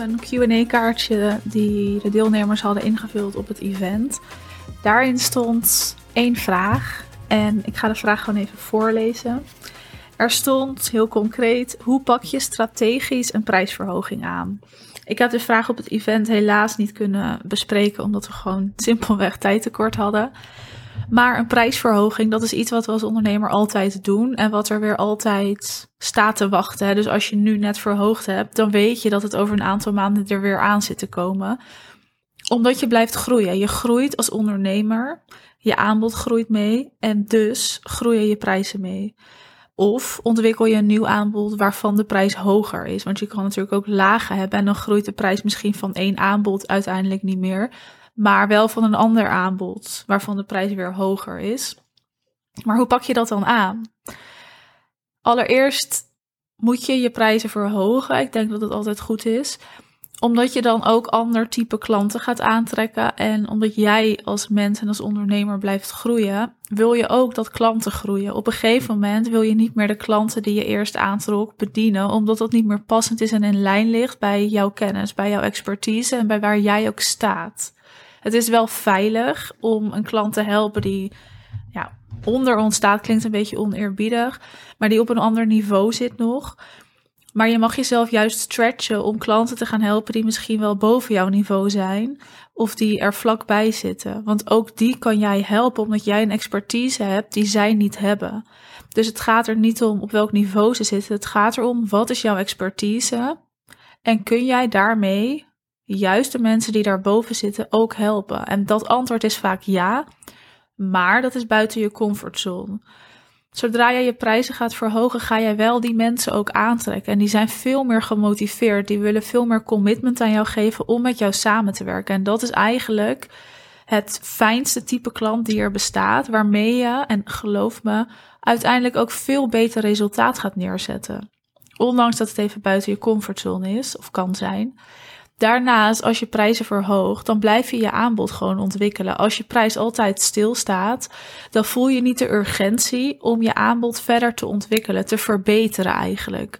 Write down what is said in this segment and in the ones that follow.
een QA-kaartje die de deelnemers hadden ingevuld op het event. Daarin stond één vraag en ik ga de vraag gewoon even voorlezen. Er stond heel concreet: hoe pak je strategisch een prijsverhoging aan? Ik heb de vraag op het event helaas niet kunnen bespreken, omdat we gewoon simpelweg tijd tekort hadden. Maar een prijsverhoging, dat is iets wat we als ondernemer altijd doen en wat er weer altijd staat te wachten. Dus als je nu net verhoogd hebt, dan weet je dat het over een aantal maanden er weer aan zit te komen. Omdat je blijft groeien. Je groeit als ondernemer, je aanbod groeit mee en dus groeien je prijzen mee. Of ontwikkel je een nieuw aanbod waarvan de prijs hoger is. Want je kan natuurlijk ook lagen hebben en dan groeit de prijs misschien van één aanbod uiteindelijk niet meer maar wel van een ander aanbod, waarvan de prijs weer hoger is. Maar hoe pak je dat dan aan? Allereerst moet je je prijzen verhogen. Ik denk dat het altijd goed is omdat je dan ook ander type klanten gaat aantrekken. En omdat jij als mens en als ondernemer blijft groeien, wil je ook dat klanten groeien. Op een gegeven moment wil je niet meer de klanten die je eerst aantrok bedienen, omdat dat niet meer passend is en in lijn ligt bij jouw kennis, bij jouw expertise en bij waar jij ook staat. Het is wel veilig om een klant te helpen die ja, onder ons staat, klinkt een beetje oneerbiedig, maar die op een ander niveau zit nog. Maar je mag jezelf juist stretchen om klanten te gaan helpen die misschien wel boven jouw niveau zijn of die er vlakbij zitten. Want ook die kan jij helpen omdat jij een expertise hebt die zij niet hebben. Dus het gaat er niet om op welk niveau ze zitten. Het gaat erom wat is jouw expertise en kun jij daarmee juist de mensen die daarboven zitten ook helpen? En dat antwoord is vaak ja, maar dat is buiten je comfortzone. Zodra jij je prijzen gaat verhogen, ga jij wel die mensen ook aantrekken. En die zijn veel meer gemotiveerd. Die willen veel meer commitment aan jou geven om met jou samen te werken. En dat is eigenlijk het fijnste type klant die er bestaat. Waarmee je, en geloof me, uiteindelijk ook veel beter resultaat gaat neerzetten. Ondanks dat het even buiten je comfortzone is of kan zijn. Daarnaast, als je prijzen verhoogt, dan blijf je je aanbod gewoon ontwikkelen. Als je prijs altijd stilstaat, dan voel je niet de urgentie om je aanbod verder te ontwikkelen, te verbeteren eigenlijk.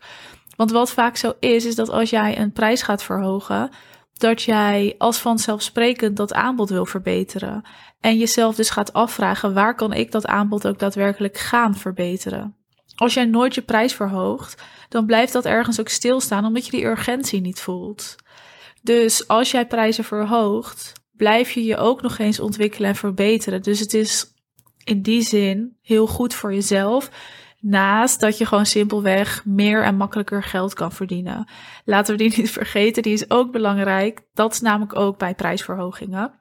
Want wat vaak zo is, is dat als jij een prijs gaat verhogen, dat jij als vanzelfsprekend dat aanbod wil verbeteren. En jezelf dus gaat afvragen, waar kan ik dat aanbod ook daadwerkelijk gaan verbeteren? Als jij nooit je prijs verhoogt, dan blijft dat ergens ook stilstaan omdat je die urgentie niet voelt. Dus als jij prijzen verhoogt, blijf je je ook nog eens ontwikkelen en verbeteren. Dus het is in die zin heel goed voor jezelf. Naast dat je gewoon simpelweg meer en makkelijker geld kan verdienen. Laten we die niet vergeten, die is ook belangrijk. Dat is namelijk ook bij prijsverhogingen.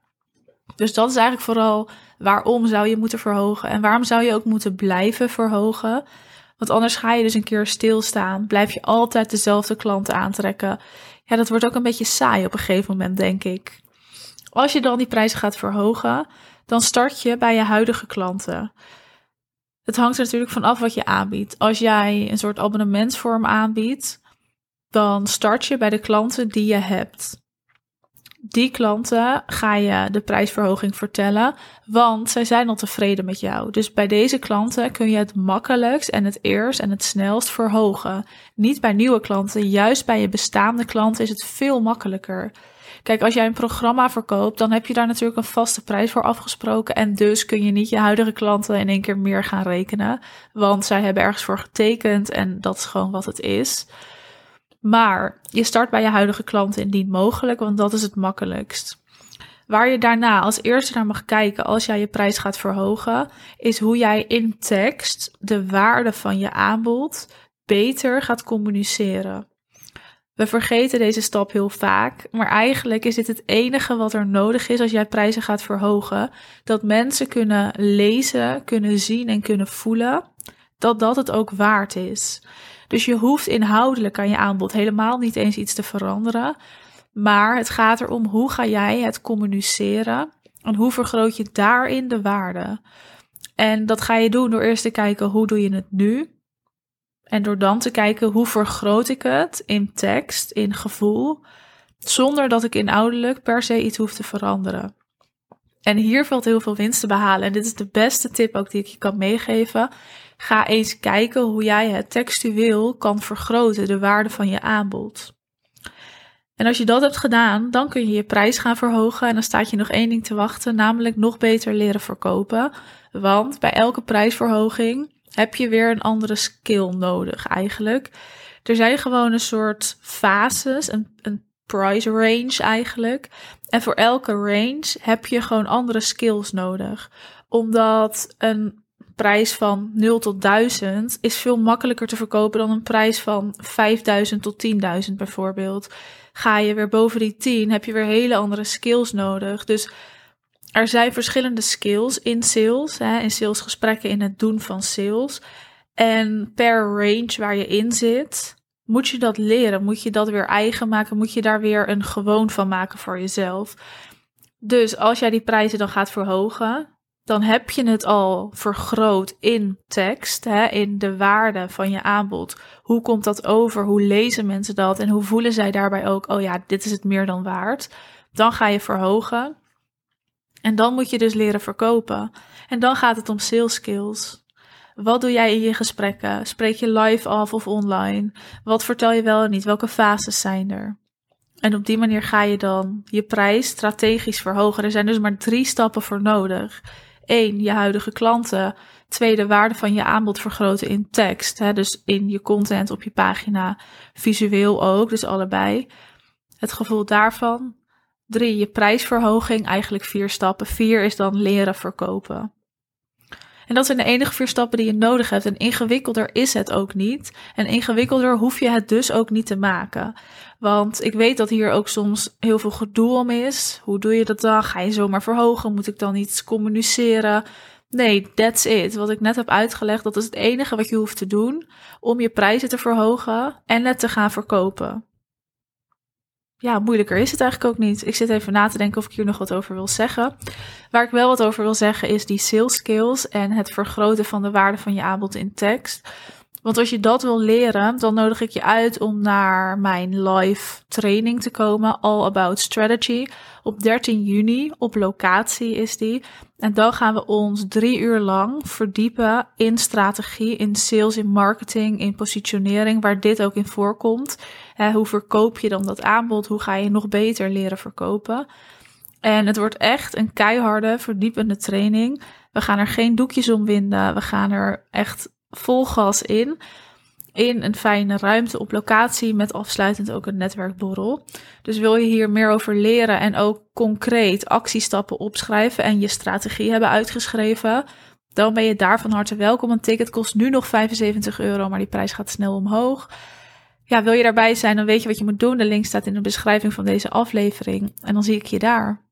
Dus dat is eigenlijk vooral waarom zou je moeten verhogen en waarom zou je ook moeten blijven verhogen. Want anders ga je dus een keer stilstaan. Blijf je altijd dezelfde klanten aantrekken. Ja, dat wordt ook een beetje saai op een gegeven moment, denk ik. Als je dan die prijzen gaat verhogen, dan start je bij je huidige klanten. Het hangt er natuurlijk van af wat je aanbiedt. Als jij een soort abonnementsvorm aanbiedt, dan start je bij de klanten die je hebt die klanten ga je de prijsverhoging vertellen, want zij zijn al tevreden met jou. Dus bij deze klanten kun je het makkelijkst en het eerst en het snelst verhogen. Niet bij nieuwe klanten, juist bij je bestaande klanten is het veel makkelijker. Kijk, als jij een programma verkoopt, dan heb je daar natuurlijk een vaste prijs voor afgesproken. En dus kun je niet je huidige klanten in één keer meer gaan rekenen. Want zij hebben ergens voor getekend en dat is gewoon wat het is. Maar je start bij je huidige klanten indien mogelijk, want dat is het makkelijkst. Waar je daarna als eerste naar mag kijken als jij je prijs gaat verhogen, is hoe jij in tekst de waarde van je aanbod beter gaat communiceren. We vergeten deze stap heel vaak, maar eigenlijk is dit het enige wat er nodig is als jij prijzen gaat verhogen: dat mensen kunnen lezen, kunnen zien en kunnen voelen dat dat het ook waard is. Dus je hoeft inhoudelijk aan je aanbod helemaal niet eens iets te veranderen. Maar het gaat erom hoe ga jij het communiceren en hoe vergroot je daarin de waarde. En dat ga je doen door eerst te kijken hoe doe je het nu. En door dan te kijken hoe vergroot ik het in tekst, in gevoel, zonder dat ik inhoudelijk per se iets hoef te veranderen. En hier valt heel veel winst te behalen. En dit is de beste tip ook die ik je kan meegeven. Ga eens kijken hoe jij het textueel kan vergroten, de waarde van je aanbod. En als je dat hebt gedaan, dan kun je je prijs gaan verhogen. En dan staat je nog één ding te wachten, namelijk nog beter leren verkopen. Want bij elke prijsverhoging heb je weer een andere skill nodig eigenlijk. Er zijn gewoon een soort fases, een, een price range eigenlijk. En voor elke range heb je gewoon andere skills nodig. Omdat een prijs van 0 tot 1000 is veel makkelijker te verkopen dan een prijs van 5000 tot 10.000 bijvoorbeeld. Ga je weer boven die 10, heb je weer hele andere skills nodig. Dus er zijn verschillende skills in sales, hè, in salesgesprekken, in het doen van sales. En per range waar je in zit, moet je dat leren. Moet je dat weer eigen maken. Moet je daar weer een gewoon van maken voor jezelf. Dus als jij die prijzen dan gaat verhogen, dan heb je het al vergroot in tekst, hè, in de waarde van je aanbod. Hoe komt dat over? Hoe lezen mensen dat? En hoe voelen zij daarbij ook, oh ja, dit is het meer dan waard? Dan ga je verhogen. En dan moet je dus leren verkopen. En dan gaat het om sales skills. Wat doe jij in je gesprekken? Spreek je live af of online? Wat vertel je wel en niet? Welke fases zijn er? En op die manier ga je dan je prijs strategisch verhogen. Er zijn dus maar drie stappen voor nodig. Eén, je huidige klanten. Twee, de waarde van je aanbod vergroten in tekst. Dus in je content op je pagina. Visueel ook, dus allebei. Het gevoel daarvan. Drie, je prijsverhoging. Eigenlijk vier stappen. Vier is dan leren verkopen. En dat zijn de enige vier stappen die je nodig hebt. En ingewikkelder is het ook niet. En ingewikkelder hoef je het dus ook niet te maken. Want ik weet dat hier ook soms heel veel gedoe om is. Hoe doe je dat dan? Ga je zomaar verhogen? Moet ik dan iets communiceren? Nee, that's it. Wat ik net heb uitgelegd, dat is het enige wat je hoeft te doen om je prijzen te verhogen en het te gaan verkopen ja, moeilijker is het eigenlijk ook niet. Ik zit even na te denken of ik hier nog wat over wil zeggen. Waar ik wel wat over wil zeggen is die sales skills en het vergroten van de waarde van je aanbod in tekst. Want als je dat wil leren, dan nodig ik je uit om naar mijn live training te komen, All About Strategy. Op 13 juni, op locatie is die. En dan gaan we ons drie uur lang verdiepen in strategie, in sales, in marketing, in positionering, waar dit ook in voorkomt. hoe verkoop je dan dat aanbod? Hoe ga je nog beter leren verkopen? En het wordt echt een keiharde, verdiepende training. We gaan er geen doekjes om winden. We gaan er echt vol gas in. In een fijne ruimte op locatie met afsluitend ook een netwerkborrel. Dus wil je hier meer over leren en ook concreet actiestappen opschrijven en je strategie hebben uitgeschreven, dan ben je daar van harte welkom. Een ticket kost nu nog 75 euro, maar die prijs gaat snel omhoog. Ja, wil je daarbij zijn, dan weet je wat je moet doen. De link staat in de beschrijving van deze aflevering. En dan zie ik je daar.